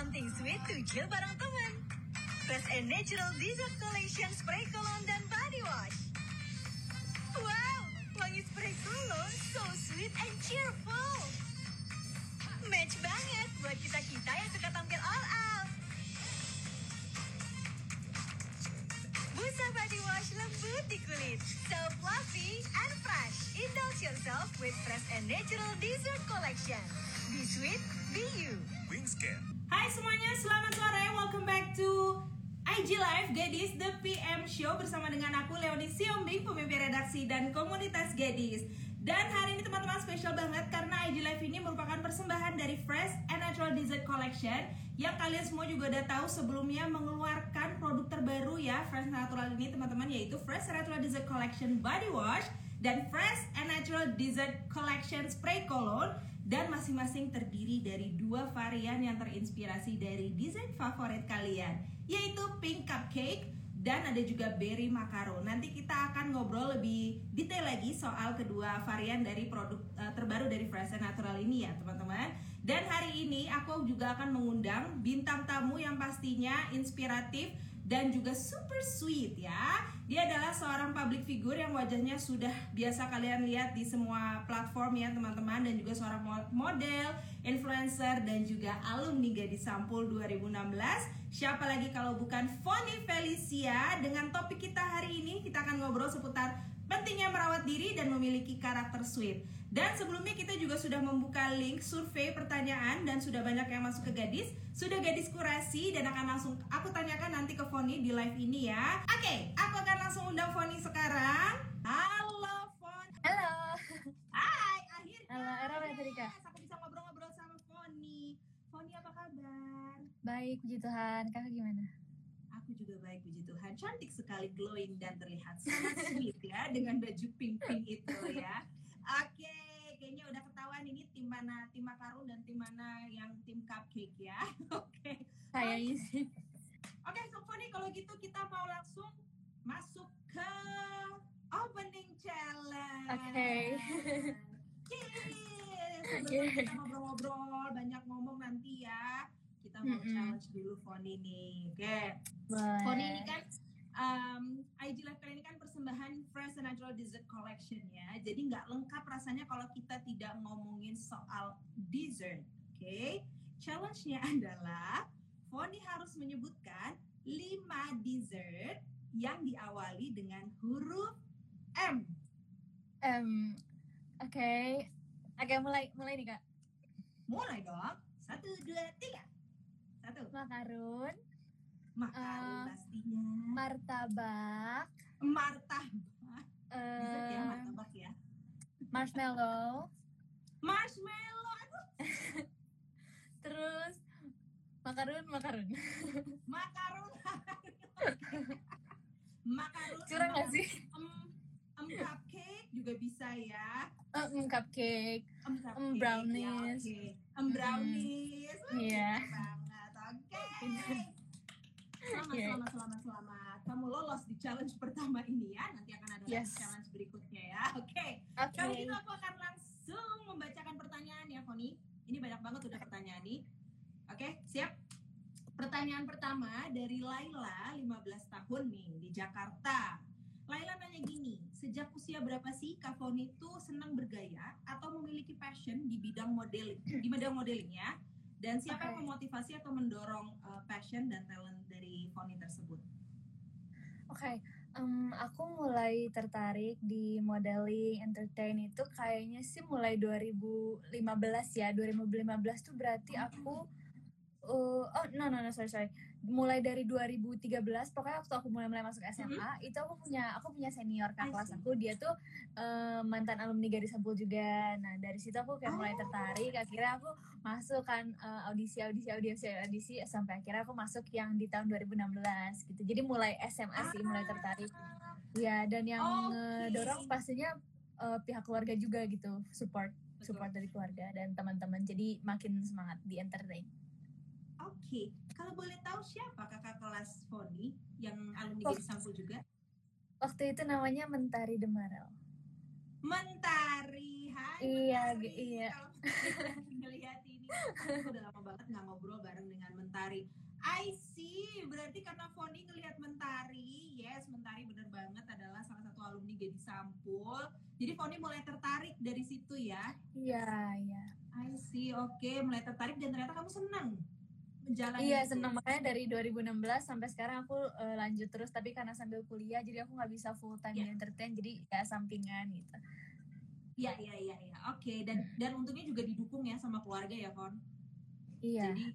something sweet to chill bareng teman. Fresh and Natural Dessert Collection Spray Cologne dan Body Wash. Wow, wangi spray cologne so sweet and cheerful. Match banget buat kita-kita yang suka tampil all out. Busa Body Wash lembut di kulit, so fluffy and fresh. Indulge yourself with Fresh and Natural Dessert Collection. Be sweet, be you. Wingscan. Semuanya, selamat sore. Welcome back to IG Live Gadis The PM Show bersama dengan aku Leonie Siombing, pemimpin redaksi dan komunitas Gadis. Dan hari ini teman-teman spesial banget karena IG Live ini merupakan persembahan dari Fresh and Natural Dessert Collection yang kalian semua juga udah tahu sebelumnya mengeluarkan produk terbaru ya Fresh Natural ini teman-teman yaitu Fresh Natural Dessert Collection Body Wash dan Fresh and Natural Dessert Collection Spray Cologne dan masing-masing terdiri dari dua varian yang terinspirasi dari desain favorit kalian yaitu pink cupcake dan ada juga berry macaron. Nanti kita akan ngobrol lebih detail lagi soal kedua varian dari produk uh, terbaru dari Fresh and Natural ini ya, teman-teman. Dan hari ini aku juga akan mengundang bintang tamu yang pastinya inspiratif dan juga super sweet ya. Dia adalah seorang public figure yang wajahnya sudah biasa kalian lihat di semua platform ya teman-teman dan juga seorang model, influencer dan juga alumni Gadis Sampul 2016. Siapa lagi kalau bukan Foni Felicia dengan topik kita hari ini kita akan ngobrol seputar pentingnya merawat diri dan memiliki karakter sweet. Dan sebelumnya kita juga sudah membuka link survei pertanyaan dan sudah banyak yang masuk ke gadis. Sudah gadis kurasi dan akan langsung aku tanyakan nanti ke Foni di live ini ya. Oke, aku akan langsung undang Foni sekarang. Halo Foni. Halo. Hai, akhirnya. Halo, Era. Yes, aku bisa ngobrol-ngobrol sama Foni. Foni apa kabar? Baik, puji Tuhan. Kakak gimana? Aku juga baik puji Tuhan. Cantik sekali glowing dan terlihat sangat sweet ya dengan baju pink-pink itu ya. Oke, kayaknya udah ketahuan ini tim mana tim makarun dan tim mana yang tim cupcake ya. Oke. Kayaknya sih. Oke, so Foni kalau gitu kita mau langsung masuk ke opening challenge. Oke. Yeay, sebelum kita ngobrol-ngobrol, banyak ngomong nanti ya. Kita mau Mm-mm. challenge dulu Foni nih. Oke. Boleh. Foni ini kan um, IG Live kali ini kan persembahan Fresh and Natural Dessert Collection ya. Jadi nggak lengkap rasanya kalau kita tidak ngomongin soal dessert. Oke. Challenge-nya adalah Foni harus menyebutkan 5 dessert yang diawali dengan huruf M. Em, Oke. Oke, mulai mulai nih, Kak. Mulai dong. Satu, dua, tiga. Satu. Makarun, Makarun Eh, pastinya. martabak, Martabak. Ya, eh, martabak ya. marshmallow, Marshmallow. Terus makarun, makarun. Makarun. Makarun. Curang gak sih? Em, em cupcake juga bisa ya. Em, cupcake. Em cupcake. Em brownies. Ya, oke. Em brownies. Wah, Iya. pintar banget. Oke. Selamat, Iya. selamat, selamat, selamat. Kamu lolos di challenge pertama ini ya. Nanti akan ada Yes. challenge berikutnya ya. Oke. Oke. Kalau gitu aku akan langsung membacakan pertanyaan ya, Foni. Ini banyak banget udah pertanyaan nih. Oke, siap? Pertanyaan pertama dari Laila, 15 tahun nih, di Jakarta. Laila nanya gini, sejak usia berapa sih Kak Foni itu senang bergaya atau memiliki passion di bidang modeling, di bidang modeling ya? Dan siapa yang Oke. memotivasi atau mendorong uh, passion dan talent dari Foni tersebut? Oke, em, aku mulai tertarik di modeling entertain itu kayaknya sih mulai 2015 ya. 2015 tuh berarti aku uh, oh no no no sorry sorry. Mulai dari 2013 pokoknya waktu aku mulai mulai masuk SMA itu aku punya aku punya senior I kakak kelas aku dia tuh eh, mantan alumni Gadis Sampul juga. Nah, dari situ aku kayak mulai Oh. tertarik. Akhirnya aku masuk kan eh, audisi audisi audisi audisi sampai akhirnya aku masuk yang di tahun 2016 gitu. Jadi mulai SMA sih mulai tertarik. Ya, dan yang Oke. ngedorong pastinya eh, pihak keluarga juga gitu, support Betul. support dari keluarga dan teman-teman. Jadi makin semangat di entertain. Oke, kalau boleh tahu siapa kakak kelas Foni yang alumni Oh. Sampul juga? Waktu itu namanya Mentari Demarel. Mentari, hai Iya, nih iya. kalau ngelihat ini. Aku udah lama banget nggak ngobrol bareng dengan Mentari. I see, berarti karena Foni ngelihat Mentari, yes, Mentari bener banget adalah salah satu alumni Gedi Sampul. Jadi Foni mulai tertarik dari situ ya. Iya, iya. I see, oke, mulai tertarik dan ternyata kamu senang menjalani Iya, itu. senang makanya dari 2016 sampai sekarang aku eh, lanjut terus tapi karena sambil kuliah jadi aku nggak bisa full time di entertain jadi ya sampingan gitu. Iya, iya, iya, iya. Oke, dan dan untungnya juga didukung ya sama keluarga ya, Fon. Iya. Jadi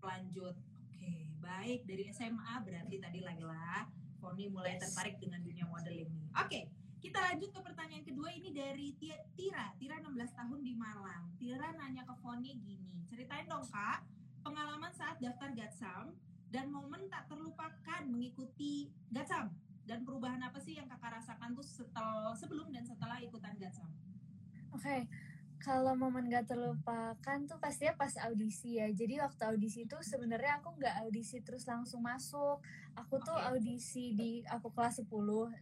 lanjut. Oke, baik dari SMA berarti tadi Laila, Foni mulai Yes. tertarik dengan dunia modeling nih. Oke, kita lanjut ke pertanyaan kedua ini dari Ti- Tira. Tira 16 tahun di Malang. Tira nanya ke Foni gini, ceritain dong Kak, pengalaman saat daftar Gatsam dan momen tak terlupakan mengikuti Gatsam dan perubahan apa sih yang kakak rasakan tuh setel sebelum dan setelah ikutan Gatsam? Oke, kalau momen gak terlupakan tuh pastinya pas audisi ya. Jadi waktu audisi itu sebenarnya aku nggak audisi terus langsung masuk. Aku tuh Oke. audisi di aku kelas 10.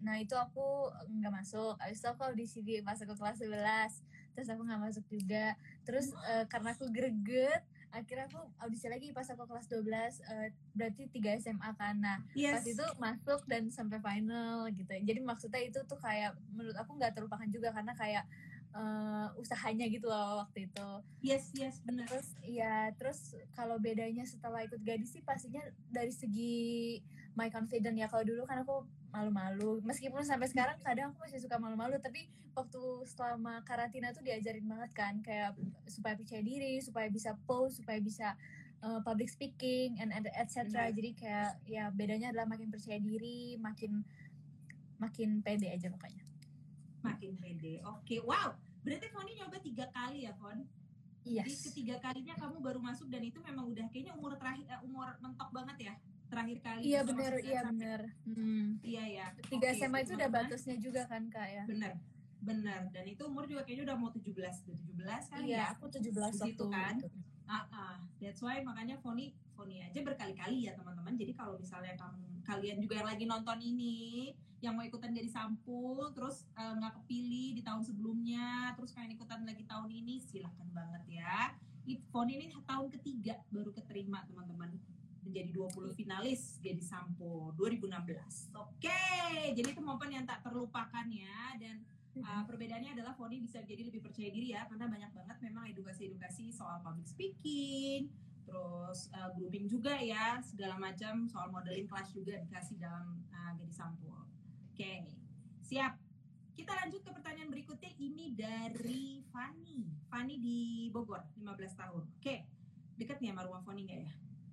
Nah itu aku nggak masuk. Habis itu aku audisi di pas aku kelas 11. Terus aku nggak masuk juga. Terus eh, karena aku greget, akhirnya aku audisi lagi pas aku kelas 12. eh, berarti 3 SMA kan. Nah pas itu masuk dan sampai final gitu jadi maksudnya itu tuh kayak menurut aku nggak terlupakan juga karena kayak eh, usahanya gitu loh waktu itu yes, yes, benar. terus ya terus kalau bedanya setelah ikut gadis sih pastinya dari segi my confidence ya kalau dulu kan aku malu-malu meskipun sampai sekarang kadang aku masih suka malu-malu tapi waktu selama karantina tuh diajarin banget kan kayak supaya percaya diri supaya bisa post supaya bisa uh, public speaking and etc jadi kayak ya bedanya adalah makin percaya diri makin makin pede aja pokoknya makin pede. Oke, wow. Berarti Foni nyoba tiga kali ya, Fon? Jadi yes ketiga kalinya kamu baru masuk dan itu memang udah kayaknya umur terakhir eh, umur mentok banget ya terakhir kali. iya masuk iya SMA. bener hmm. Iya ya. tiga Oke, SMA itu udah batasnya juga kan kak ya Bener, bener. Dan itu umur juga kayaknya udah mau 17, udah 17 kan Iya, ya. aku 17 Di waktu kan? itu. Ah, ah. That's why makanya Foni Foni aja berkali-kali ya teman-teman. Jadi kalau misalnya kamu kalian juga yang lagi nonton ini, yang mau ikutan jadi sampul, terus eh, nggak kepilih di tahun sebelumnya, terus pengen ikutan lagi tahun ini, silahkan banget ya. Foni ini tahun ketiga baru keterima teman-teman menjadi 20 finalis jadi sampul 2016. Oke, jadi itu momen yang tak terlupakan ya dan Uh, perbedaannya adalah Foni bisa jadi lebih percaya diri ya karena banyak banget memang edukasi-edukasi soal public speaking, terus uh, grouping juga ya segala macam soal modeling kelas juga dikasih dalam uh, gadis sampul. Oke, siap. Kita lanjut ke pertanyaan berikutnya ini dari Fani. Fani di Bogor, 15 tahun. Oke, deket nih sama rumah Foni nggak ya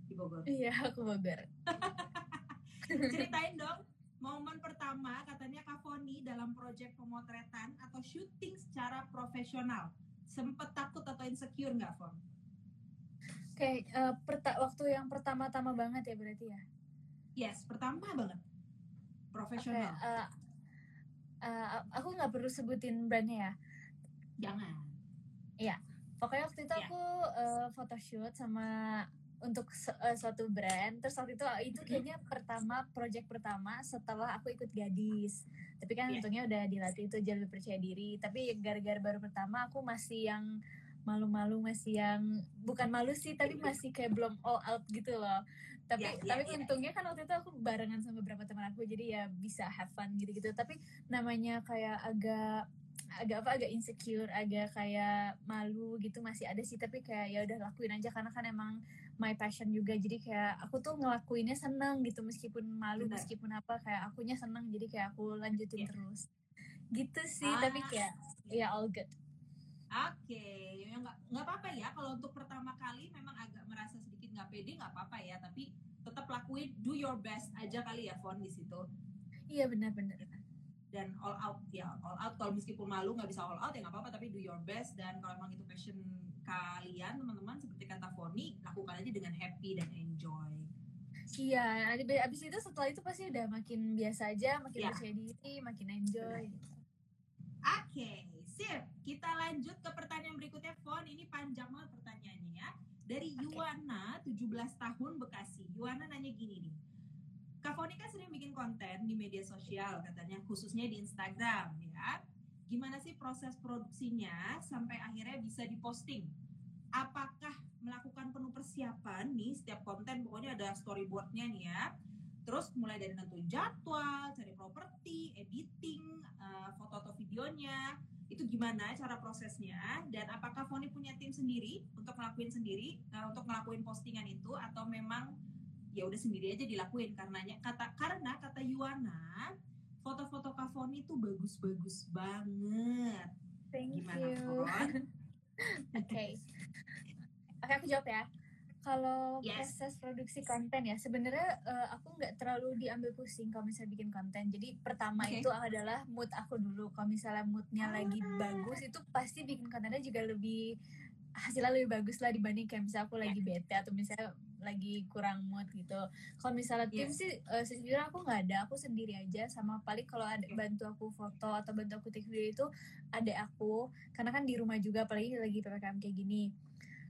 di Bogor? Iya, aku Bogor. Ceritain dong momen pertama katanya Kak Foni dalam proyek pemotretan atau syuting secara profesional. Sempet takut atau insecure nggak, Fon? Oke, eh, perta- waktu yang pertama-tama banget ya berarti ya. Yes, pertama banget. Profesional. eh, eh, aku nggak perlu sebutin brandnya ya. Jangan. Pokoknya waktu itu Iya. aku eh, photoshoot sama untuk su- eh, suatu brand. Terus waktu itu itu kayaknya pertama project pertama setelah aku ikut gadis. Tapi kan Iya. untungnya udah dilatih itu jadi lebih percaya diri. Tapi gara-gara baru pertama aku masih yang malu-malu masih yang bukan malu sih tapi masih kayak belum all out gitu loh tapi Iya, iya, tapi iya, untungnya kan waktu itu aku barengan sama beberapa teman aku jadi ya bisa have fun gitu-gitu tapi namanya kayak agak agak apa agak insecure agak kayak malu gitu masih ada sih tapi kayak ya udah lakuin aja karena kan emang my passion juga. Jadi kayak aku tuh ngelakuinnya seneng gitu meskipun malu Benar. meskipun apa kayak akunya seneng jadi kayak aku lanjutin Iya. terus. Gitu sih Ah, tapi kayak ya all good. Oke, ya nggak nggak apa-apa ya. Kalau untuk pertama kali memang agak merasa sedikit nggak pede nggak apa-apa ya, tapi tetap lakuin do your best aja kali ya Fon di situ. Iya benar-benar dan all out ya all out kalau meskipun malu nggak bisa all out ya nggak apa-apa tapi do your best dan kalau emang itu passion kalian teman-teman seperti kata Foni lakukan aja dengan happy dan enjoy. Iya, abis- abis itu setelah itu pasti udah makin biasa aja, makin Iya. percaya diri, makin enjoy. Oke, sip. Kita lanjut ke pertanyaan berikutnya, Fon. Ini panjang banget pertanyaannya ya. Dari Oke. Yuwana, 17 tahun Bekasi. Yuwana nanya gini nih. Kak Foni kan sering bikin konten di media sosial katanya, khususnya di Instagram ya. gimana sih proses produksinya sampai akhirnya bisa diposting? Apakah melakukan penuh persiapan nih setiap konten pokoknya ada storyboardnya nih ya. Terus mulai dari nentuin jadwal, cari properti, editing, uh, foto atau videonya, itu gimana cara prosesnya dan apakah Foni punya tim sendiri untuk ngelakuin sendiri uh, untuk ngelakuin postingan itu atau memang ya udah sendiri aja dilakuin karenanya kata karena kata Yuana foto-foto Kak Foni itu bagus-bagus banget. Thank Gimana, you. Oke. Oke, aku jawab ya. Kalau Yes. proses produksi konten ya, sebenarnya eh, aku nggak terlalu diambil pusing kalau misalnya bikin konten. Jadi pertama Oke. itu adalah mood aku dulu. Kalau misalnya moodnya lagi Ah. bagus, itu pasti bikin kontennya juga lebih hasilnya lebih bagus lah dibanding kayak misalnya aku lagi bete atau misalnya lagi kurang mood gitu. Kalau misalnya tim Yes. sih eh, sejujurnya aku nggak ada, aku sendiri aja sama paling kalau ada bantu aku foto atau bantu aku take video itu ada aku. Karena kan di rumah juga apalagi lagi ppkm kayak gini.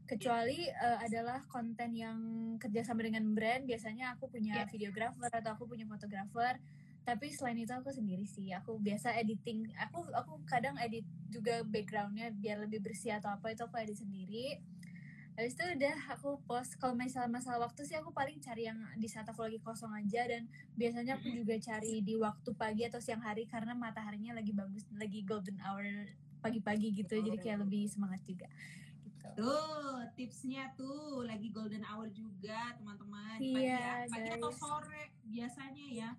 Kecuali eh, adalah konten yang kerjasama dengan brand biasanya aku punya Yeah. videographer atau aku punya fotografer. Tapi selain itu aku sendiri sih aku biasa editing. Aku aku kadang edit juga backgroundnya biar lebih bersih atau apa itu aku edit sendiri habis itu udah aku post kalau misalnya masalah waktu sih aku paling cari yang di saat aku lagi kosong aja dan biasanya aku juga cari di waktu pagi atau siang hari karena mataharinya lagi bagus lagi golden hour pagi-pagi gitu jadi kayak lebih semangat juga gitu Tuh, tipsnya tuh lagi golden hour juga, teman-teman. Pagi Iya, ya. Pagi atau sore biasanya ya.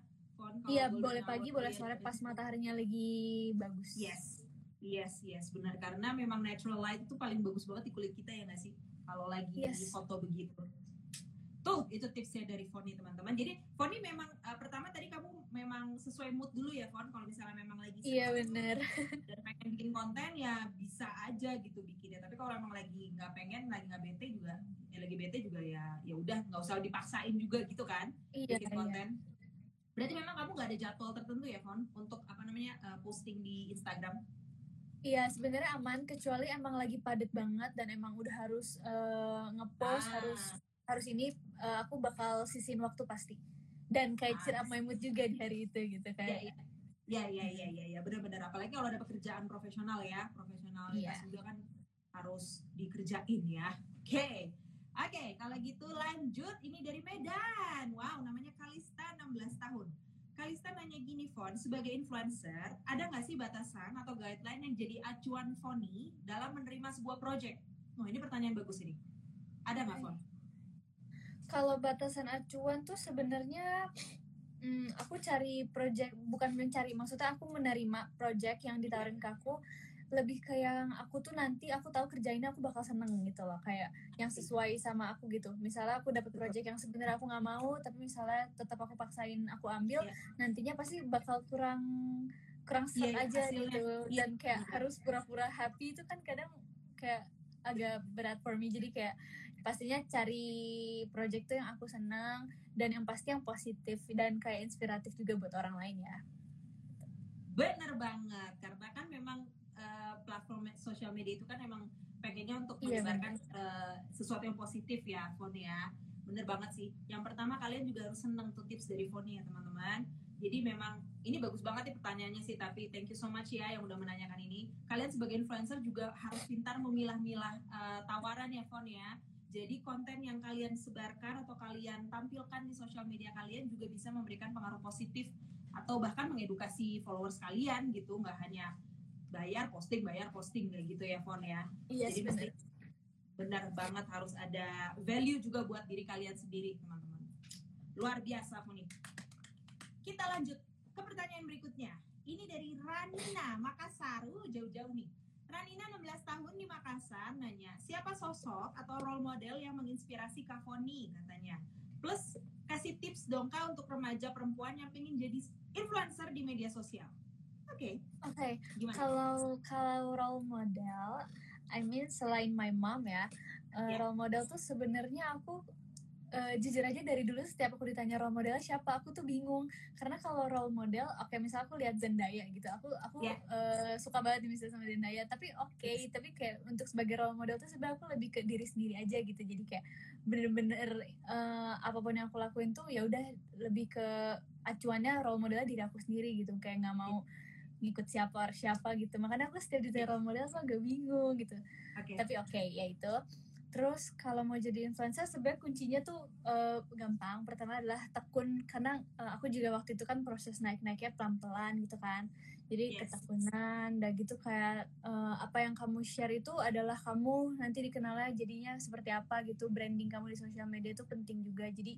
Iya boleh pagi boleh ya, sore pas situ. mataharinya lagi bagus Yes. Yes, yes, benar karena memang natural light itu paling bagus banget di kulit kita ya nggak sih? Kalau lagi Yes. foto begitu. Tuh, itu tipsnya dari Foni teman-teman. Jadi Foni memang eh, pertama tadi kamu memang sesuai mood dulu ya Fon. Kalau misalnya memang lagi iya bener dan pengen bikin konten ya bisa aja gitu bikinnya. Tapi kalau emang lagi nggak pengen, lagi nggak bete juga, ya lagi bete juga ya ya udah nggak usah dipaksain juga gitu kan iya bikin iya konten. Berarti memang kamu nggak ada jadwal tertentu ya Fon untuk apa namanya eh, posting di Instagram? Iya sebenarnya aman kecuali emang lagi padat banget dan emang udah harus eh, ngepost Ah. harus harus ini eh, aku bakal sisin waktu pasti dan kayak Ah. cheer up my mood juga di hari itu gitu Iya, kayak iya. Iya, iya, iya, iya, ya, benar-benar. Apalagi kalau ada pekerjaan profesional ya, profesionalitas Iya. juga kan harus dikerjain ya. Oke, oke. Kalau gitu lanjut. Ini dari Medan. Wow, namanya Kalista 16 tahun. Kalista nanya gini, Fon, sebagai influencer, ada nggak sih batasan atau guideline yang jadi acuan Foni dalam menerima sebuah project? Oh, ini pertanyaan bagus ini. Ada nggak, Fon? kalau batasan acuan tuh sebenarnya hmm, aku cari project bukan mencari maksudnya aku menerima project yang ditawarin ke aku lebih ke yang aku tuh nanti aku tahu kerjainnya aku bakal seneng gitu loh kayak yang sesuai sama aku gitu misalnya aku dapat project yang sebenarnya aku nggak mau tapi misalnya tetap aku paksain aku ambil Iya. nantinya pasti bakal kurang kurang Iya, set iya, aja hasilnya. gitu Iya, dan kayak benar. harus pura-pura happy itu kan kadang kayak agak berat for me jadi kayak pastinya cari project tuh yang aku senang dan yang pasti yang positif dan kayak inspiratif juga buat orang lain ya Bener banget, karena kan memang eh, platform me- sosial media itu kan memang pengennya untuk Iya, menyebarkan eh, sesuatu yang positif ya, Foni ya. Bener banget sih. Yang pertama kalian juga harus seneng tuh tips dari Foni ya teman-teman. Jadi memang ini bagus banget nih pertanyaannya sih, tapi thank you so much ya yang udah menanyakan ini. Kalian sebagai influencer juga harus pintar memilah-milah eh, tawaran ya, Fon ya. Jadi konten yang kalian sebarkan atau kalian tampilkan di sosial media kalian juga bisa memberikan pengaruh positif atau bahkan mengedukasi followers kalian gitu nggak hanya bayar posting bayar posting kayak gitu ya Fon ya. Iya jadi mesti benar banget harus ada value juga buat diri kalian sendiri teman-teman. Luar biasa Foni kita lanjut ke pertanyaan berikutnya. Ini dari Ranina Makassar. Uh, jauh-jauh nih. Ranina 16 tahun di Makassar nanya siapa sosok atau role model yang menginspirasi Kak Foni? Katanya. Plus kasih tips dong kak untuk remaja perempuan yang pengen jadi influencer di media sosial. Oke, oke gimana? kalau kalau role model I mean selain my mom ya eh, Ya. role model tuh sebenarnya aku eh, jujur aja dari dulu setiap aku ditanya role model siapa aku tuh bingung karena kalau role model oke misal aku lihat Zendaya gitu aku aku Ya. eh, suka banget misalnya sama Zendaya tapi oke tapi kayak untuk sebagai role model tuh sebenarnya aku lebih ke diri sendiri aja gitu jadi kayak bener-bener eh, apa pun yang aku lakuin tuh ya udah lebih ke acuannya role modelnya diri aku sendiri gitu kayak nggak mau ngikut siapa siapa gitu. Makanya aku setiap di role model tuh agak bingung gitu. Oke. tapi oke ya itu. Terus kalau mau jadi influencer sebenarnya kuncinya tuh eh, gampang. Pertama adalah tekun karena eh, aku juga waktu itu kan proses naik naiknya pelan pelan gitu kan. Jadi Yes. ketekunan dan gitu kayak eh, apa yang kamu share itu adalah kamu nanti dikenalnya jadinya seperti apa gitu. Branding kamu di sosial media itu penting juga. Jadi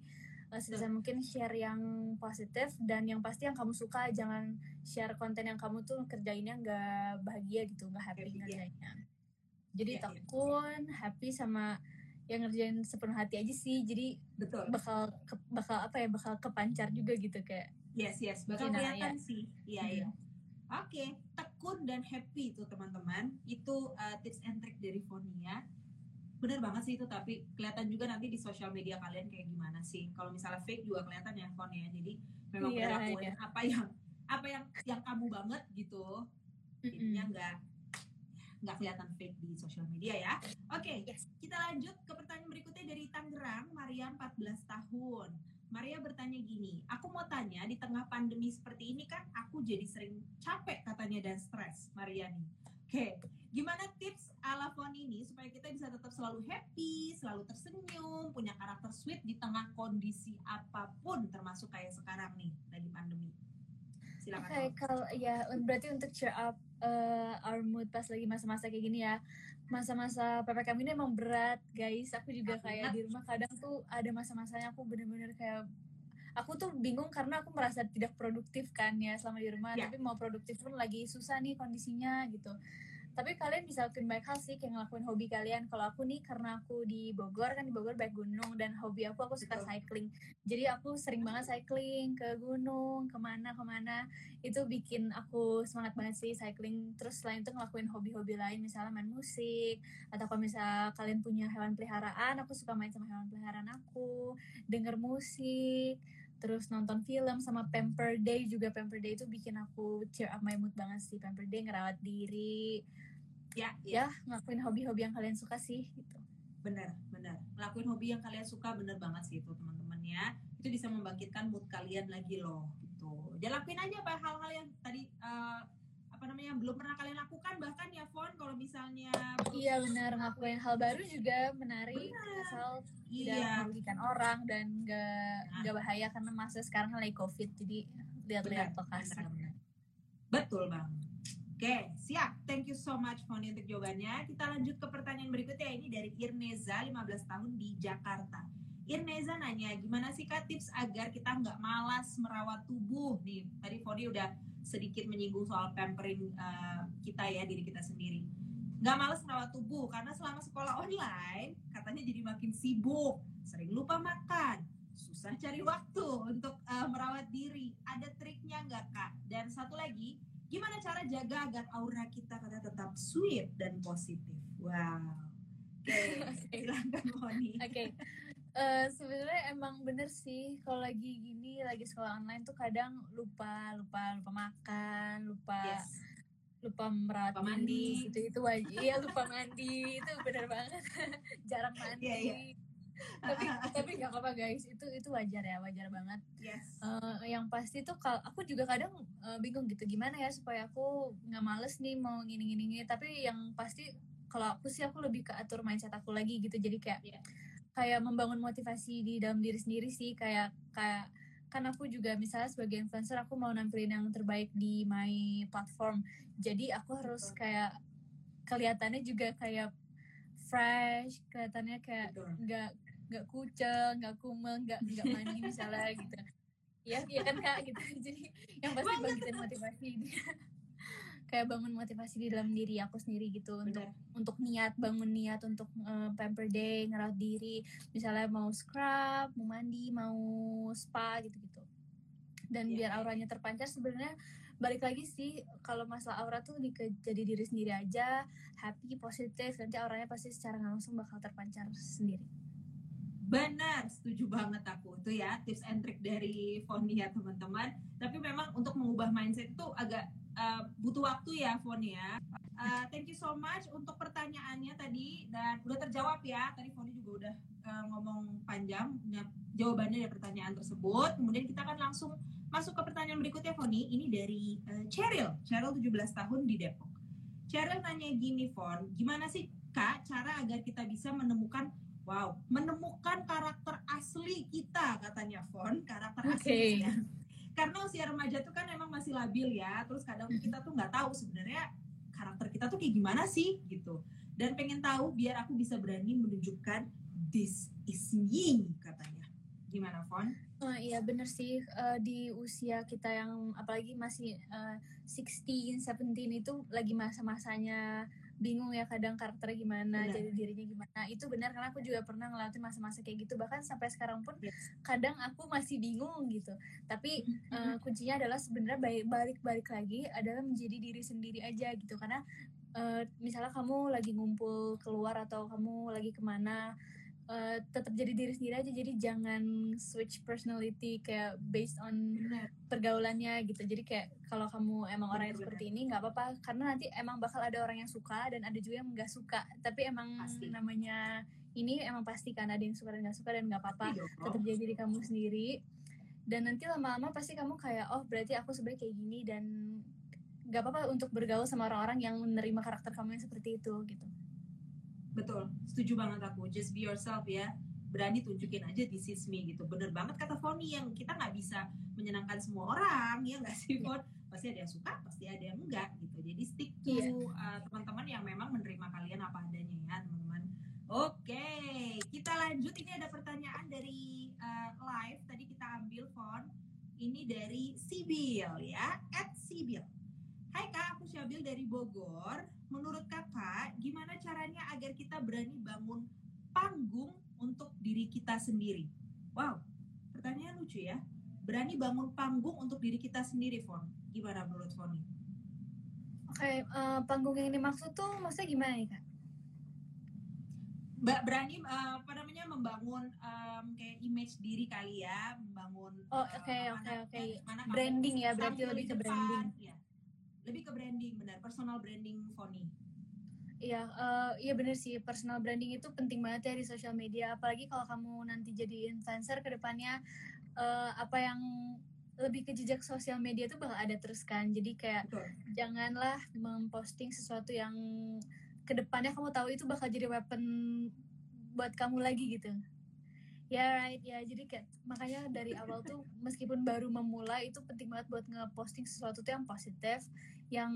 sebisa mungkin share yang positif dan yang pasti yang kamu suka jangan share konten yang kamu tuh kerjainnya nggak bahagia gitu nggak happy ngerjainnya jadi Iya, iya. tekun happy sama yang ngerjain sepenuh hati aja sih jadi Betul. bakal ke- bakal apa ya bakal kepancar juga gitu kayak Yes, yes, bakal kelihatan sih. Iya, Hmm. iya. Oke, tekun dan happy itu teman-teman. Itu uh, tips and trick dari Fonia. Bener banget sih itu, tapi kelihatan juga nanti di sosial media kalian kayak gimana sih. Kalau misalnya fake juga kelihatan ya Fon ya. Jadi memang Iya, bener iya. apa yang apa yang yang kamu banget gitu. Jadinya nggak nggak kelihatan fake di sosial media ya. Oke, Yes. kita lanjut ke pertanyaan berikutnya dari Tangerang, Maria 14 tahun. Maria bertanya gini, aku mau tanya di tengah pandemi seperti ini kan aku jadi sering capek katanya dan stres, Maria nih. Oke, gimana tips ala Fon ini supaya kita bisa tetap selalu happy, selalu tersenyum, punya karakter sweet di tengah kondisi apa pun termasuk kayak sekarang nih lagi pandemi. Silakan. Oke, kalau ya berarti untuk cheer up uh, our mood pas lagi masa-masa kayak gini ya. Masa-masa PPKM ini emang berat, guys. Aku juga kayak di rumah kadang tuh ada masa-masanya aku bener-bener kayak aku tuh bingung karena aku merasa tidak produktif kan ya selama di rumah, Ya. tapi mau produktif pun lagi susah nih kondisinya gitu. Tapi kalian bisa lakuin banyak hal sih kayak ngelakuin hobi kalian. Kalau aku nih karena aku di Bogor kan di Bogor banyak gunung dan hobi aku aku suka Betul. cycling. Jadi aku sering banget cycling ke gunung, ke mana ke mana itu bikin aku semangat banget sih cycling terus selain itu ngelakuin hobi-hobi lain misalnya main musik atau kalau misal kalian punya hewan peliharaan aku suka main sama hewan peliharaan aku denger musik terus nonton film sama Pamper Day juga Pamper Day itu bikin aku cheer up my mood banget sih Pamper Day ngerawat diri Ya, ya. ya ngelakuin hobi-hobi yang kalian suka sih gitu Bener, bener. Ngelakuin hobi yang kalian suka bener banget sih itu teman-teman ya. Itu bisa membangkitkan mood kalian lagi loh gitu. Ya lakuin aja apa hal-hal yang tadi eh, apa namanya belum pernah kalian lakukan bahkan ya Fon kalau misalnya iya benar ngelakuin hal baru juga menarik Benar. asal tidak iya merugikan orang dan nggak Nah. nggak bahaya karena masa sekarang lagi covid jadi lihat-lihat benar, lokasi benar, benar. betul bang. Oke, siap. Thank you so much Foni untuk jawabannya. Kita lanjut ke pertanyaan berikutnya ini dari Irneza 15 tahun di Jakarta. Irneza nanya, gimana sih kak tips agar kita nggak malas merawat tubuh? Nih, tadi Foni udah sedikit menyinggung soal pampering eh, kita ya, diri kita sendiri. Nggak malas merawat tubuh, karena selama sekolah online, katanya jadi makin sibuk, sering lupa makan, susah cari waktu untuk eh, merawat diri. Ada triknya nggak kak? Dan satu lagi, gimana cara jaga agar aura kita kata tetap sweet dan positif? Wow. Oke, silakan Foni. Oke. Eh, sebenarnya emang bener sih kalau lagi gini lagi sekolah online tuh kadang lupa lupa lupa makan lupa Yes. lupa merawat Lupa mandi. gitu itu wajib iya lupa mandi itu bener banget jarang mandi Iya, iya. Tapi tapi nggak apa-apa guys. Itu itu wajar ya wajar banget. Yes. Eh, yang pasti tuh kalau aku juga kadang eh, bingung gitu gimana ya supaya aku nggak males nih mau gini gini gini tapi yang pasti kalau aku sih aku lebih ke atur mindset aku lagi gitu. Jadi kayak Iya. kayak membangun motivasi di dalam diri sendiri sih. Kayak kayak kan aku juga misalnya sebagai influencer aku mau nampilin yang terbaik di my platform. Jadi aku harus Betul. kayak kelihatannya juga kayak fresh kelihatannya kayak nggak nggak kucel nggak kumel nggak nggak mandi misalnya gitu. Ya iya kan kak? Gitu. Jadi yang pasti bangkitin motivasi kayak bangun motivasi di dalam diri aku sendiri gitu. Untuk Benar. untuk niat bangun niat untuk eh, pamper day ngerawat diri. Misalnya mau scrub mau mandi mau spa gitu gitu dan Iya, biar iya, auranya terpancar sebenarnya balik lagi sih kalau masalah aura tuh lebih ke jadi diri sendiri aja happy positif nanti auranya pasti secara langsung bakal terpancar sendiri Benar, setuju banget aku. Itu ya tips and trick dari Foni ya teman-teman. Tapi memang untuk mengubah mindset itu agak uh, butuh waktu ya Foni ya. Uh, thank you so much untuk pertanyaannya tadi dan udah terjawab ya. Tadi Foni juga udah uh, ngomong panjang jawabannya dari pertanyaan tersebut. Kemudian kita akan langsung masuk ke pertanyaan berikutnya Foni. Ini dari uh, Cheryl. Cheryl 17 tahun di Depok. Cheryl nanya gini, Fon, gimana sih Kak cara agar kita bisa menemukan wow, menemukan karakter asli kita katanya Fon, karakter Oke. asli kita. Karena usia remaja tuh kan emang masih labil ya, terus kadang kita tuh nggak tahu sebenarnya karakter kita tuh kayak gimana sih gitu. Dan pengen tahu biar aku bisa berani menunjukkan this is me katanya. Gimana Fon? Oh, iya bener sih Eh, di usia kita yang apalagi masih eh, 16, 17 itu lagi masa-masanya bingung ya kadang karakternya gimana, Benar. jadi dirinya gimana. Itu benar karena aku juga pernah ngelatin masa-masa kayak gitu. Bahkan sampai sekarang pun Yes. kadang aku masih bingung gitu. Tapi eh, kuncinya adalah sebenarnya baik- balik-balik lagi adalah menjadi diri sendiri aja gitu. Karena eh, misalnya kamu lagi ngumpul keluar atau kamu lagi ke mana eh, tetap jadi diri sendiri aja. Jadi jangan switch personality kayak based on Benar. pergaulannya gitu. Jadi kayak kalau kamu emang orang yang seperti ini nggak apa-apa. Karena nanti emang bakal ada orang yang suka dan ada juga yang nggak suka. Tapi emang Pasti. namanya ini emang pasti kan ada yang suka dan nggak suka dan nggak apa-apa. Tetap jadi diri kamu sendiri. Dan nanti lama-lama pasti kamu kayak oh berarti aku sebenarnya kayak gini dan nggak apa-apa untuk bergaul sama orang-orang yang menerima karakter kamu yang seperti itu gitu Betul, setuju banget aku. Just be yourself ya. Berani tunjukin aja this is me gitu. Bener banget kata Foni yang kita nggak bisa menyenangkan semua orang ya nggak sih. Fon? Pasti ada yang suka, pasti ada yang enggak gitu. Jadi stick to Iya. uh, teman-teman yang memang menerima kalian apa adanya ya teman-teman. Oke, kita lanjut. Ini ada pertanyaan dari uh, live. Tadi kita ambil Fon. Ini dari Sibil ya, at Sibil. Hai kak, aku Syabil dari Bogor. Menurut kakak, gimana caranya agar kita berani bangun panggung untuk diri kita sendiri? Wow, pertanyaan lucu ya. Berani bangun panggung untuk diri kita sendiri, Fon. Gimana menurut Foni? oke eh, panggung yang dimaksud tuh maksudnya gimana nih kak Mbak berani uh, apa namanya membangun um, kayak image diri kali ya, membangun Oh, uh, oke, mana- oke, oke. Branding ya, berarti lebih ke branding. Iya. Lebih ke branding, benar. Personal branding Foni. Iya, eh, iya bener sih personal branding itu penting banget ya di sosial media. Apalagi kalau kamu nanti jadi influencer ke depannya eh, apa yang lebih ke jejak sosial media itu bakal ada terus kan. Jadi kayak Betul. janganlah memposting sesuatu yang ke depannya kamu tahu itu bakal jadi weapon buat kamu lagi gitu. Ya right ya jadi kayak makanya dari awal tuh meskipun baru memulai itu penting banget buat ngeposting sesuatu tuh yang positif yang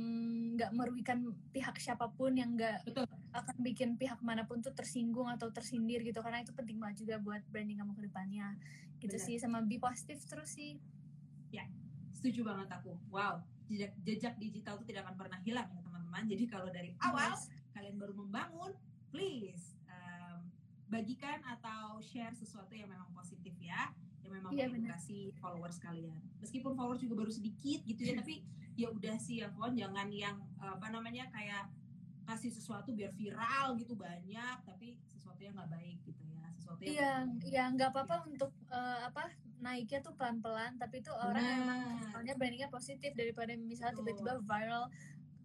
nggak merugikan pihak siapa pun yang nggak akan bikin pihak mana pun tuh tersinggung atau tersindir gitu karena itu penting banget juga buat branding kamu ke depannya gitu Benar. sih sama be positif terus sih Setuju banget aku. Wow, jejak, jejak digital itu tidak akan pernah hilang ya teman-teman. Jadi kalau dari awal Yes. kalian baru membangun, please um, bagikan atau share sesuatu yang memang positif ya, yang memang benar. mengedukasi followers kalian. Meskipun followers juga baru sedikit gitu ya, tapi ya udah sih ya Fon, jangan yang apa namanya kayak kasih sesuatu biar viral gitu banyak, tapi sesuatu yang nggak baik gitu ya, sesuatu yang Iya, iya nggak apa-apa untuk eh, apa naiknya tuh pelan-pelan, tapi itu orang emang Benar. soalnya brandingnya positif daripada misalnya tiba-tiba viral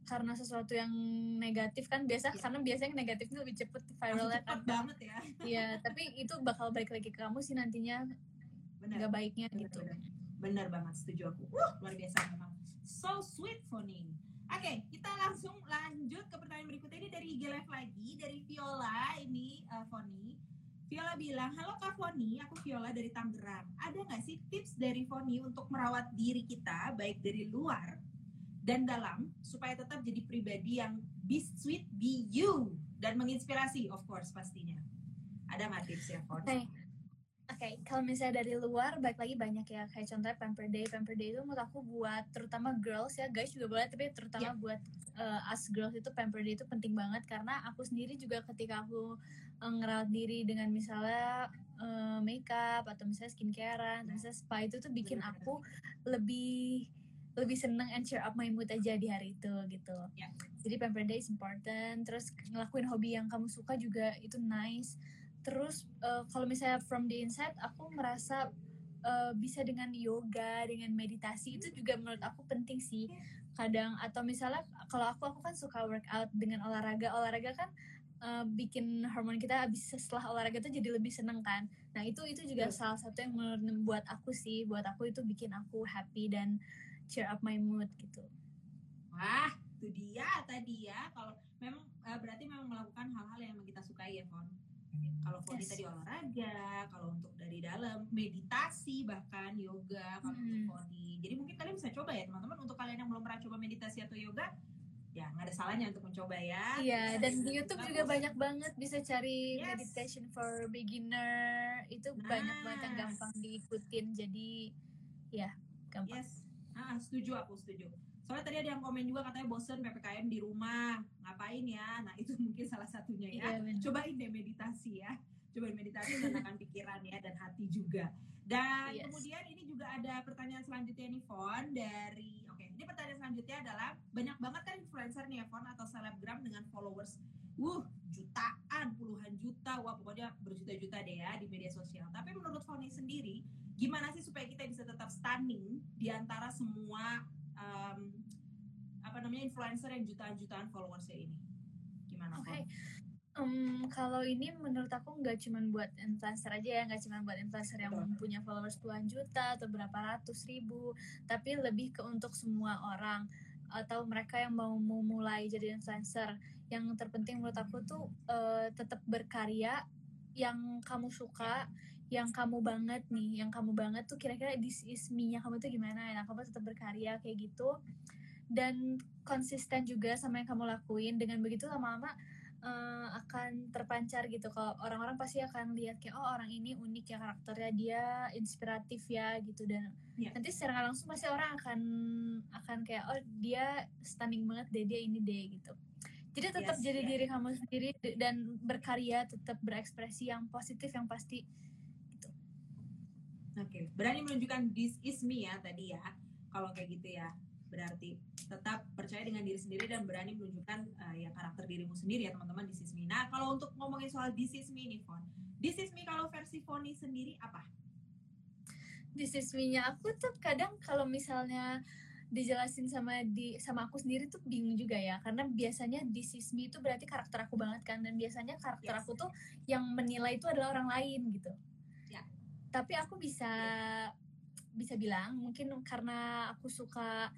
karena sesuatu yang negatif kan biasa Iya. karena biasanya yang negatif itu lebih cepet viralnya kan. banget ya. Iya, tapi itu bakal balik lagi ke kamu sih nantinya Benar. nggak baiknya Bener, gitu. bener. Bener banget, setuju aku. Wah, luar biasa memang. So sweet, Foni. Oke, kita langsung lanjut ke pertanyaan berikutnya ini dari IG Live lagi, dari Viola, ini uh, Foni. Viola bilang, halo Kak Foni, aku Viola dari Tangerang. Ada nggak sih tips dari Foni untuk merawat diri kita, baik dari luar dan dalam, supaya tetap jadi pribadi yang be sweet, be you, dan menginspirasi, of course, pastinya. Ada nggak tips ya, Fon? Oke. Oke, kalau misalnya dari luar, baik lagi banyak ya. Kayak contohnya Pamper Day. Pamper Day itu menurut aku buat terutama girls ya, guys juga boleh, tapi terutama buat uh, us girls itu Pamper Day itu penting banget karena aku sendiri juga ketika aku uh, ngerawat diri dengan misalnya uh, makeup atau misalnya skincarean, atau misalnya spa itu tuh bikin Benar-benar. aku lebih lebih seneng and cheer up my mood aja di hari itu gitu. Ya. Jadi Pamper Day is important. Terus ngelakuin hobi yang kamu suka juga itu nice. Terus eh, kalau misalnya from the inside aku merasa eh, bisa dengan yoga, dengan meditasi itu juga menurut aku penting sih. Kadang atau misalnya kalau aku aku kan suka workout dengan olahraga. Olahraga kan uh, bikin hormon kita habis setelah olahraga tuh jadi lebih seneng kan. Nah itu itu juga Betul. salah satu yang membuat aku sih, buat aku itu bikin aku happy dan cheer up my mood gitu. Wah, itu dia tadi ya. Kalau memang berarti memang melakukan hal-hal yang kita sukai ya, Fon. Kalau Foni Yes. tadi olahraga, kalau untuk dari dalam meditasi bahkan yoga kalau Hmm. untuk Foni. Jadi mungkin kalian bisa coba ya teman-teman untuk kalian yang belum pernah coba meditasi atau yoga, ya nggak ada salahnya untuk mencoba ya. Iya, dan di YouTube bagus. juga banyak banget bisa cari Yes. meditation for beginner. Itu banyak banget yang Nice. gampang diikutin. Jadi ya, gampang. Yes. Ah, setuju aku setuju. Soalnya tadi ada yang komen juga katanya bosen PPKM di rumah, ngapain ya? Nah itu mungkin salah satunya ya. Iya, benar. Cobain deh meditasi ya. Cobain meditasi menenangkan pikiran ya dan hati juga. Dan Yes. kemudian ini juga ada pertanyaan selanjutnya nih Fon dari oke, ini pertanyaan selanjutnya adalah banyak banget kan influencer nih ya Fon atau selebgram dengan followers Wuh, jutaan, puluhan juta, wah pokoknya berjuta-juta deh ya di media sosial. Tapi menurut Foni sendiri, gimana sih supaya kita bisa tetap stunning di antara semua um, apa namanya influencer yang jutaan-jutaan followersnya ini? Gimana Oke. Fon? Em, kalau ini menurut aku nggak cuma buat influencer aja ya, nggak cuma buat influencer yang Betul. punya followers puluhan juta atau berapa ratus ribu, tapi lebih ke untuk semua orang atau mereka yang mau memulai jadi influencer. Yang terpenting menurut aku tuh eh, tetap berkarya, yang kamu suka, yang kamu banget nih, yang kamu banget tuh kira-kira this is me-nya kamu tuh gimana? Nah, kamu tetap berkarya kayak gitu dan konsisten juga sama yang kamu lakuin. Dengan begitu lama-lama eh, akan terpancar gitu kalau orang-orang pasti akan lihat kayak oh orang ini unik ya karakternya dia inspiratif ya gitu dan Iya. nanti secara langsung pasti orang akan akan kayak oh dia stunning banget deh dia ini deh gitu jadi tetap Yes, jadi yes. diri kamu sendiri dan berkarya tetap berekspresi yang positif yang pasti Oke, berani menunjukkan this is me ya tadi ya. Kalau kayak gitu ya, berarti tetap percaya dengan diri sendiri dan berani menunjukkan eh, ya karakter dirimu sendiri ya teman-teman this is me. Nah, kalau untuk ngomongin soal this is me nih, Fon. This is me kalau versi Foni sendiri apa? this is me-nya aku tuh kadang kalau misalnya dijelasin sama di sama aku sendiri tuh bingung juga ya karena biasanya this is me itu berarti karakter aku banget kan dan biasanya karakter Yes. aku tuh yang menilai itu adalah orang lain gitu. Tapi aku bisa bisa bilang mungkin karena aku suka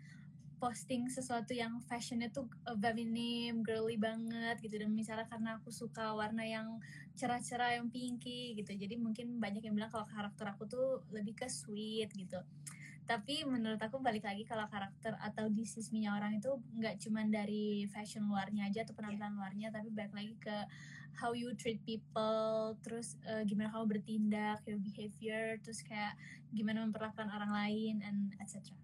posting sesuatu yang fashionnya tuh uh, feminim, girly banget gitu. Dan misalnya karena aku suka warna yang cerah-cerah yang pinky gitu. Jadi mungkin banyak yang bilang kalau karakter aku tuh lebih ke sweet gitu. Tapi menurut aku balik lagi kalau karakter atau disisminya orang itu nggak cuman dari fashion luarnya aja atau penampilan luarnya tapi balik lagi ke how you treat people terus eh, gimana kamu bertindak your behavior terus kayak gimana memperlakukan orang lain and etc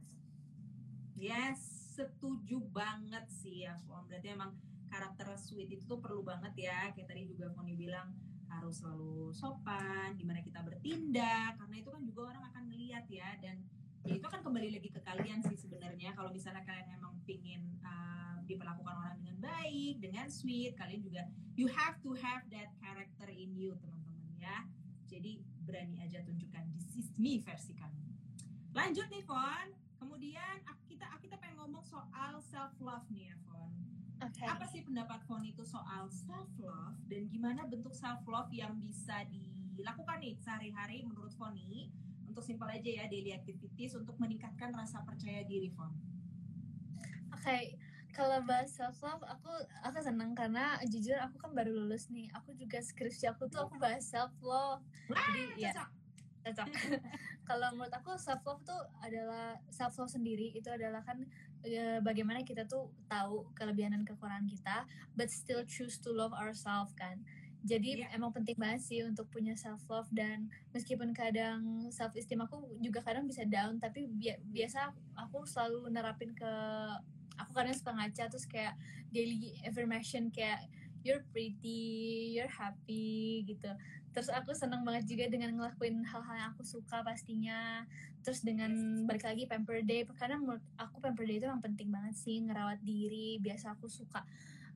Yes, setuju banget sih ya, Fon. Berarti emang karakter sweet itu tuh perlu banget ya. Kayak tadi juga Foni bilang harus selalu sopan, gimana kita bertindak, karena itu kan juga orang akan melihat ya. Dan ya itu kan kembali lagi ke kalian sih sebenarnya. Kalau misalnya kalian emang pingin uh, diperlakukan orang dengan baik, dengan sweet, kalian juga you have to have that character in you, teman-teman ya. Jadi berani aja tunjukkan this is me versi kamu. Lanjut nih, Fon. Kemudian kita kita pengen ngomong soal self love nih ya, Fon. oke Apa sih pendapat Fon itu soal self love dan gimana bentuk self love yang bisa dilakukan nih sehari-hari menurut Foni untuk simpel aja ya daily activities untuk meningkatkan rasa percaya diri Fon. Oke, kalau bahas self love, aku aku senang karena jujur aku kan baru lulus nih. Aku juga skripsi aku tuh aku bahas self love. Jadi ya Cocok. cocok. kalau menurut aku self love tuh adalah self love sendiri itu adalah kan e, bagaimana kita tuh tahu kelebihan dan kekurangan kita, but still choose to love ourselves kan. Jadi Iya. emang penting banget sih untuk punya self love dan meskipun kadang self esteem aku juga kadang bisa down, tapi bi- biasa aku selalu nerapin ke aku kadang suka ngaca terus kayak daily affirmation kayak you're pretty, you're happy gitu. Terus aku seneng banget juga dengan ngelakuin hal-hal yang aku suka pastinya. Terus dengan balik lagi pamper day, karena menurut aku pamper day itu emang penting banget sih ngerawat diri. Biasa aku suka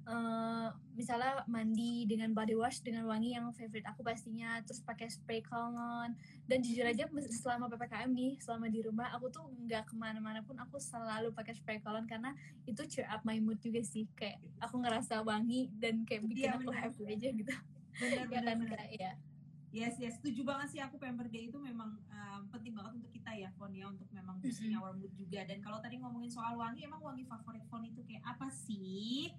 eh, misalnya mandi dengan body wash dengan wangi yang favorite aku pastinya terus pakai spray cologne. Dan jujur aja selama ppkm nih selama di rumah aku tuh nggak ke mana-mana pun aku selalu pakai spray cologne karena itu cheer up my mood juga sih. Kayak aku ngerasa wangi dan kayak bikin Iya, aku happy aja gitu. Benar ya kan ya Yes, yes, setuju banget sih aku Pamper Day itu memang um, penting banget untuk kita ya, Fon ya, untuk memang boosting Mm-mm. our mood juga. Dan kalau tadi ngomongin soal wangi, emang wangi favorit Fon itu kayak apa sih?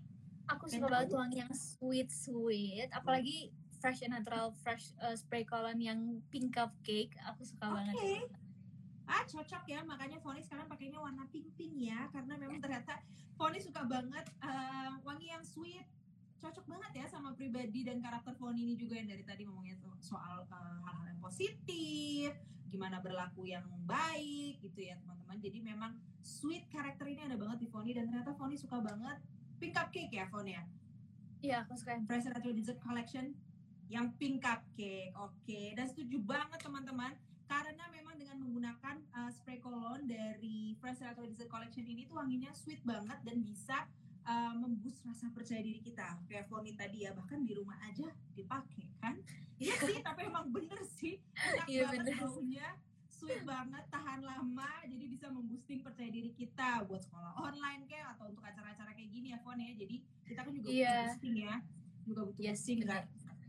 Aku suka banget wangi yang sweet sweet apalagi fresh and natural fresh uh, spray cologne yang pink cupcake aku suka banget Oke. Ah, cocok ya, makanya Foni sekarang pakainya warna pink-pink ya, karena memang ternyata Foni suka banget uh, wangi yang sweet. Cocok banget ya sama pribadi dan karakter Foni ini juga yang dari tadi ngomongnya so- soal uh, hal-hal yang positif, gimana berlaku yang baik gitu ya teman-teman. Jadi memang sweet karakter ini ada banget di Foni dan ternyata Foni suka banget pink cupcake ya Foni ya. iya aku suka Fresh Natural Dessert Collection yang pink cupcake. Oke, dan setuju banget teman-teman karena memang dengan menggunakan uh, spray cologne dari Fresh Natural Dessert Collection ini tuh wanginya sweet banget dan bisa uh, memboost rasa percaya diri kita. Kayak Foni tadi ya, bahkan di rumah aja dipakai kan? Iya sih, tapi emang bener sih. Enak Iya, banget baunya. Sweet banget, tahan lama, jadi bisa memboosting percaya diri kita buat sekolah online kayak atau untuk acara-acara kayak gini ya Fon ya. Jadi kita kan juga butuh Iya. boosting ya, juga butuh Yes, boosting nggak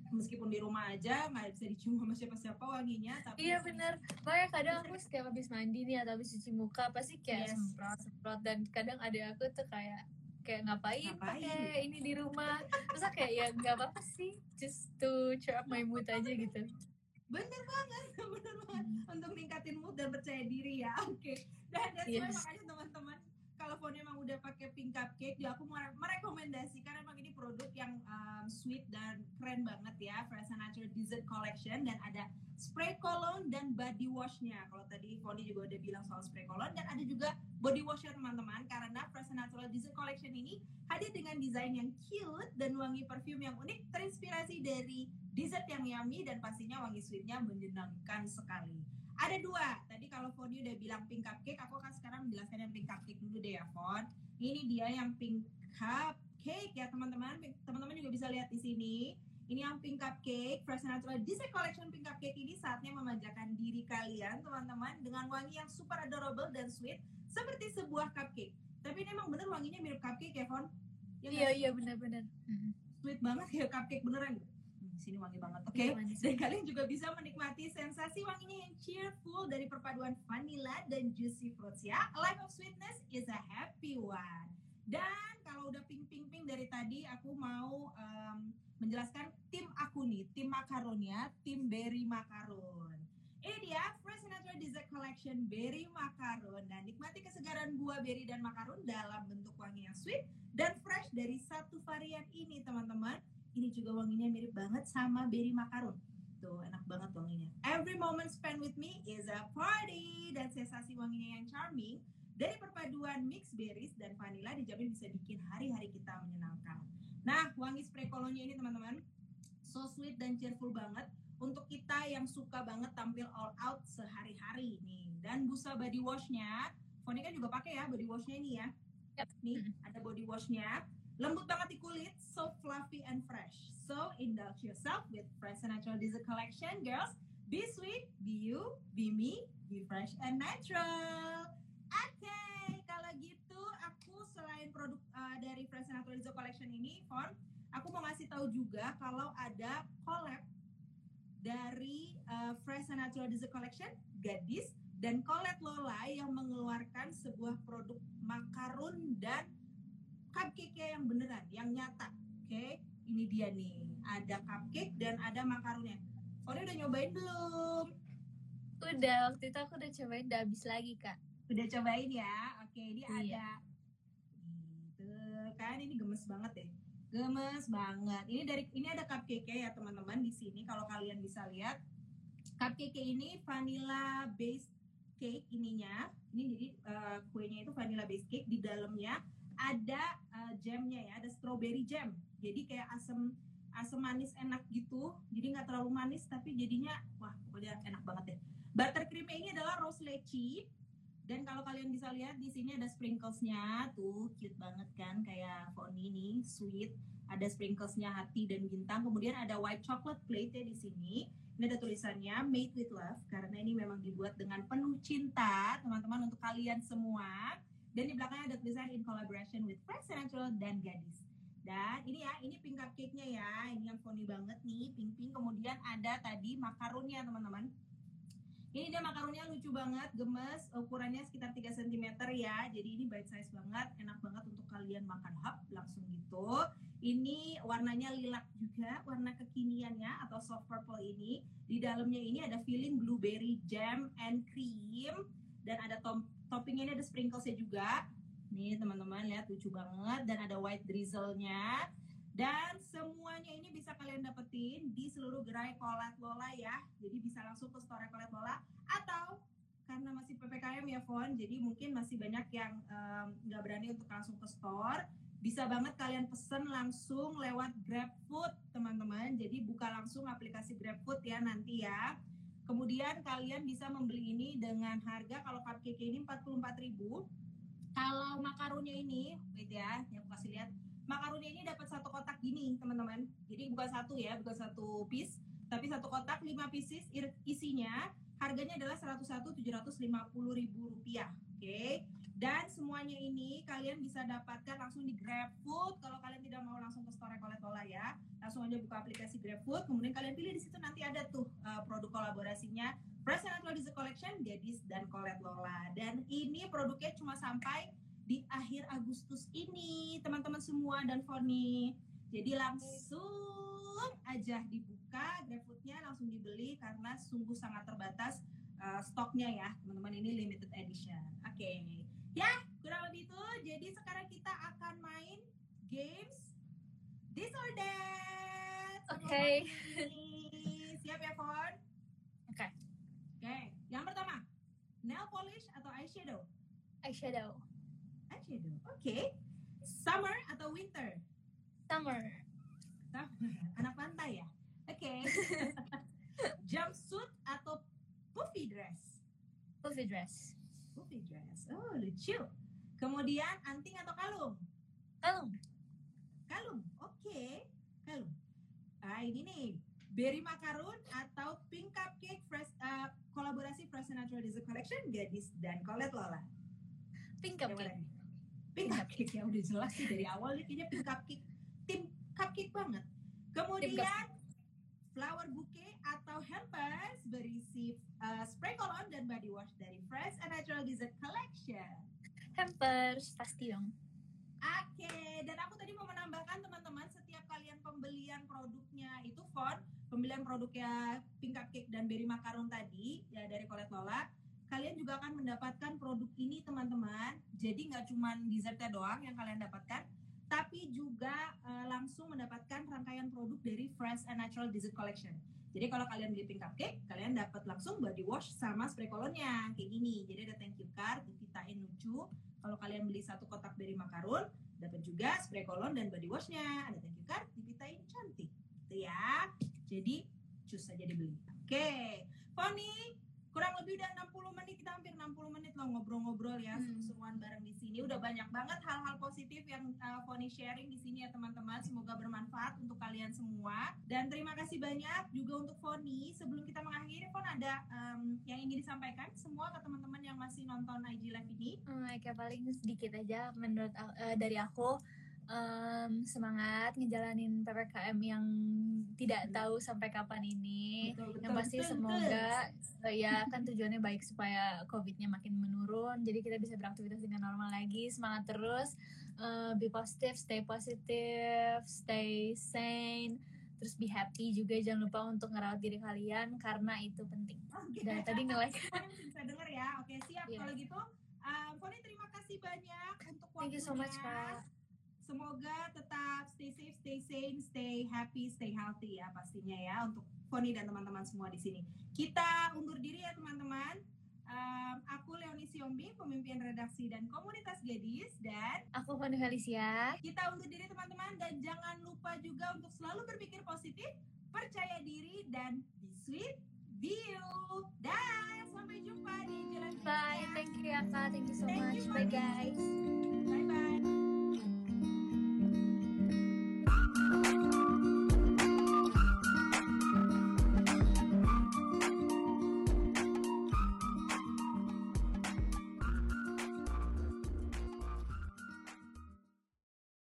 meskipun di rumah aja nggak bisa dicium sama siapa-siapa wanginya, tapi Iya bener, makanya kadang aku setiap habis mandi nih atau habis cuci muka pasti kayak Yes. semprot semprot dan kadang ada aku tuh kayak kayak ngapain, Ngapain? pakai ini di rumah terus kayak ya nggak apa-apa sih just to cheer up my mood aja gitu bener banget, bener banget untuk ningkatin mood dan percaya diri ya. Oke, dan that's why Yes. makanya teman-teman kalau emang udah pakai pink cupcake, ya aku mere- merekomendasikan emang ini produk yang um, sweet dan keren banget ya, Fresh Natural Dessert Collection dan ada spray cologne dan body washnya. Kalau tadi Foni juga udah bilang soal spray cologne dan ada juga body washnya teman-teman karena Fresh Natural Dessert Collection ini hadir dengan desain yang cute dan wangi perfume yang unik terinspirasi dari dessert yang yummy dan pastinya wangi sweetnya menyenangkan sekali. Ada dua. Tadi kalau Foni udah bilang pink cupcake, aku akan sekarang menjelaskan yang pink cupcake dulu deh ya, Fon. Ini dia yang pink cupcake ya, teman-teman. Teman-teman juga bisa lihat di sini. Ini yang pink cupcake, Fresh Natural Dessert Collection pink cupcake ini saatnya memanjakan diri kalian, teman-teman, dengan wangi yang super adorable dan sweet seperti sebuah cupcake. Tapi ini emang bener wanginya mirip cupcake ya, Fon? Ya iya sih? iya bener-bener. Sweet banget kayak cupcake beneran. Hmm, sini wangi banget. Oke. Iya, manis. Dan kalian juga bisa menikmati sensasi wanginya yang cheerful dari perpaduan vanilla dan juicy fruits ya. A life of sweetness is a happy one. Dan kalau udah pink-pink-pink dari tadi, aku mau em, menjelaskan tim aku nih, tim makaronnya, tim berry makaron. Ini dia Fresh Natural Dessert Collection Berry Makaron dan nikmati kesegaran buah berry dan makaron dalam bentuk wangi yang sweet dan fresh dari satu varian ini teman-teman. Ini juga wanginya mirip banget sama berry makaron. Tuh enak banget wanginya. Every moment spent with me is a party dan sensasi wanginya yang charming dari perpaduan mix berries dan vanilla dijamin bisa bikin hari-hari kita menyenangkan. Nah, wangi spray cologne ini teman-teman so sweet dan cheerful banget untuk kita yang suka banget tampil all out sehari-hari nih. Dan busa body washnya, Foni kan juga pakai ya body washnya ini ya. Nih ada body washnya, lembut banget di kulit, so fluffy and fresh. So indulge yourself with Fresh and Natural Dessert Collection, girls. Be sweet, be you, be me, be fresh and natural. Oke, kalau gitu aku selain produk uh, dari Fresh and Natural Dessert Collection ini, Fon, aku mau ngasih tahu juga kalau ada collab dari uh, Fresh and Natural Dessert Collection, Gadis, dan Colette Lola yang mengeluarkan sebuah produk makaron dan cupcake yang beneran, yang nyata. Oke, ini dia nih. Ada cupcake dan ada makaronnya. Ore udah nyobain belum? udah waktu itu aku udah cobain udah habis lagi kak Udah cobain ya. Oke, ini Iya. ada. Gitu kan ini gemes banget deh. Gemes banget. Ini dari ini ada cupcake ya teman-teman di sini kalau kalian bisa lihat. Cupcake ini vanilla based cake ininya. Ini jadi eh, kuenya itu vanilla based cake di dalamnya ada eh, jamnya ya, ada strawberry jam. Jadi kayak asam asam manis enak gitu. Jadi nggak terlalu manis tapi jadinya wah pokoknya enak banget deh. Buttercreamnya ini adalah rose lychee Dan kalau kalian bisa lihat di sini ada sprinklesnya, tuh cute banget kan, kayak Foni nih, sweet. Ada sprinklesnya hati dan bintang. Kemudian ada white chocolate plate ya di sini. Ini ada tulisannya made with love karena ini memang dibuat dengan penuh cinta, teman-teman untuk kalian semua. Dan di belakangnya ada tulisan in collaboration with Fresh Natural dan Gadis. Dan ini ya, ini pink cupcake-nya ya, ini yang funny banget nih, pink-pink. Kemudian ada tadi makarunnya teman-teman. Ini dia makarunnya lucu banget, gemes, ukurannya sekitar 3 cm ya. Jadi ini bite size banget, enak banget untuk kalian makan hap langsung gitu. Ini warnanya lilac juga, warna kekiniannya atau soft purple ini. Di dalamnya ini ada filling blueberry jam and cream dan ada tom toppingnya ini ada sprinklesnya juga. Nih teman-teman lihat lucu banget dan ada white drizzle-nya. Dan semuanya ini bisa kalian dapetin di seluruh gerai Kolet Lola ya. Jadi bisa langsung ke store Kolet Lola atau karena masih PPKM ya Fon, jadi mungkin masih banyak yang nggak um, berani untuk langsung ke store. Bisa banget kalian pesen langsung lewat GrabFood teman-teman. Jadi buka langsung aplikasi GrabFood ya nanti ya. Kemudian kalian bisa membeli ini dengan harga kalau cupcake ini 44.000. Kalau makarunnya ini, wait ya, yang aku kasih lihat makaroni ini dapat satu kotak gini teman-teman jadi bukan satu ya bukan satu piece tapi satu kotak lima pieces isinya harganya adalah 101 750 ribu rupiah oke okay? dan semuanya ini kalian bisa dapatkan langsung di GrabFood kalau kalian tidak mau langsung ke store Koletola ya aja buka aplikasi GrabFood kemudian kalian pilih di situ nanti ada tuh uh, produk kolaborasinya Present Ladies Collection Gadis dan Colet Lola dan ini produknya cuma sampai di akhir Agustus ini teman-teman semua dan Foni. Jadi langsung aja dibuka GrabFoodnya langsung dibeli karena sungguh sangat terbatas uh, stoknya ya teman-teman ini limited edition. Oke, okay. ya kurang lebih itu. Jadi sekarang kita akan main games this or that. Oke. Okay. Siap ya Fon? Oke. Okay. Oke, okay. yang pertama nail polish atau eyeshadow? Eyeshadow eyeshadow. Oke. Okay. Summer atau winter? Summer. Summer. Anak pantai ya? Oke. Okay. Jumpsuit atau puffy dress? Puffy dress. Puffy dress. Oh, lucu. Kemudian anting atau kalung? Kalung. Kalung. Okay. Kalung. Ah, ini nih. Berry macaron atau pink cupcake fresh uh, kolaborasi Fresh Natural Dessert Collection Gadis dan Colette Lola. Pink cupcake pink cupcake ya udah jelas sih dari awal nih kayaknya pink cupcake tim cupcake banget kemudian flower bouquet atau hampers berisi uh, spray cologne dan body wash dari Fresh and Natural Dessert Collection hampers pasti dong Oke, dan aku tadi mau menambahkan teman-teman setiap kalian pembelian produknya itu font, pembelian produknya pink cupcake dan berry macaron tadi ya dari Colette Lola, kalian juga akan mendapatkan produk ini teman-teman. Jadi nggak cuma dessertnya doang yang kalian dapatkan, tapi juga uh, langsung mendapatkan rangkaian produk dari Fresh and Natural Dessert Collection. Jadi kalau kalian beli pink cupcake, kalian dapat langsung body wash sama spray cologne-nya kayak gini. Jadi ada thank you card, dipitain lucu. Kalau kalian beli satu kotak dari makarun, dapat juga spray cologne dan body wash-nya. Ada thank you card, dipitain cantik. Gitu ya. Jadi cus saja dibeli. Oke, okay. Pony, kurang lebih udah 60 menit kita hampir 60 menit loh ngobrol-ngobrol ya hmm. seruan bareng di sini. Udah banyak banget hal-hal positif yang uh, Foni sharing di sini ya teman-teman. Semoga bermanfaat untuk kalian semua. Dan terima kasih banyak juga untuk Foni. Sebelum kita mengakhiri Fon ada um, yang ingin disampaikan semua ke teman-teman yang masih nonton IG Live ini? Hmm, kayak paling sedikit aja menurut uh, dari aku um, semangat ngejalanin ppkm yang tidak tahu sampai kapan ini. Betul, betul, yang pasti betul, semoga betul. ya kan tujuannya baik supaya covidnya makin menurun, jadi kita bisa beraktivitas dengan normal lagi. Semangat terus, uh, be positive, stay positive, stay sane. Terus be happy juga jangan lupa untuk ngerawat diri kalian karena itu penting. Okay. Dan tadi nge-like. bisa denger ya. Oke, siap yeah. kalau gitu. Um, Foni terima kasih banyak untuk waktunya. Thank you so much, Kak. Semoga tetap stay safe, stay sane, stay happy, stay healthy ya pastinya ya untuk Foni dan teman-teman semua di sini. Kita undur diri ya teman-teman. Um, aku Leonie Siombing, pemimpin redaksi dan komunitas Gadis dan aku Foni Felicia. Kita undur diri teman-teman dan jangan lupa juga untuk selalu berpikir positif, percaya diri dan be sweet, view. Dan sampai jumpa di jalan Bye. Thank you ya kak. Thank you so Thank much. you, Bye guys.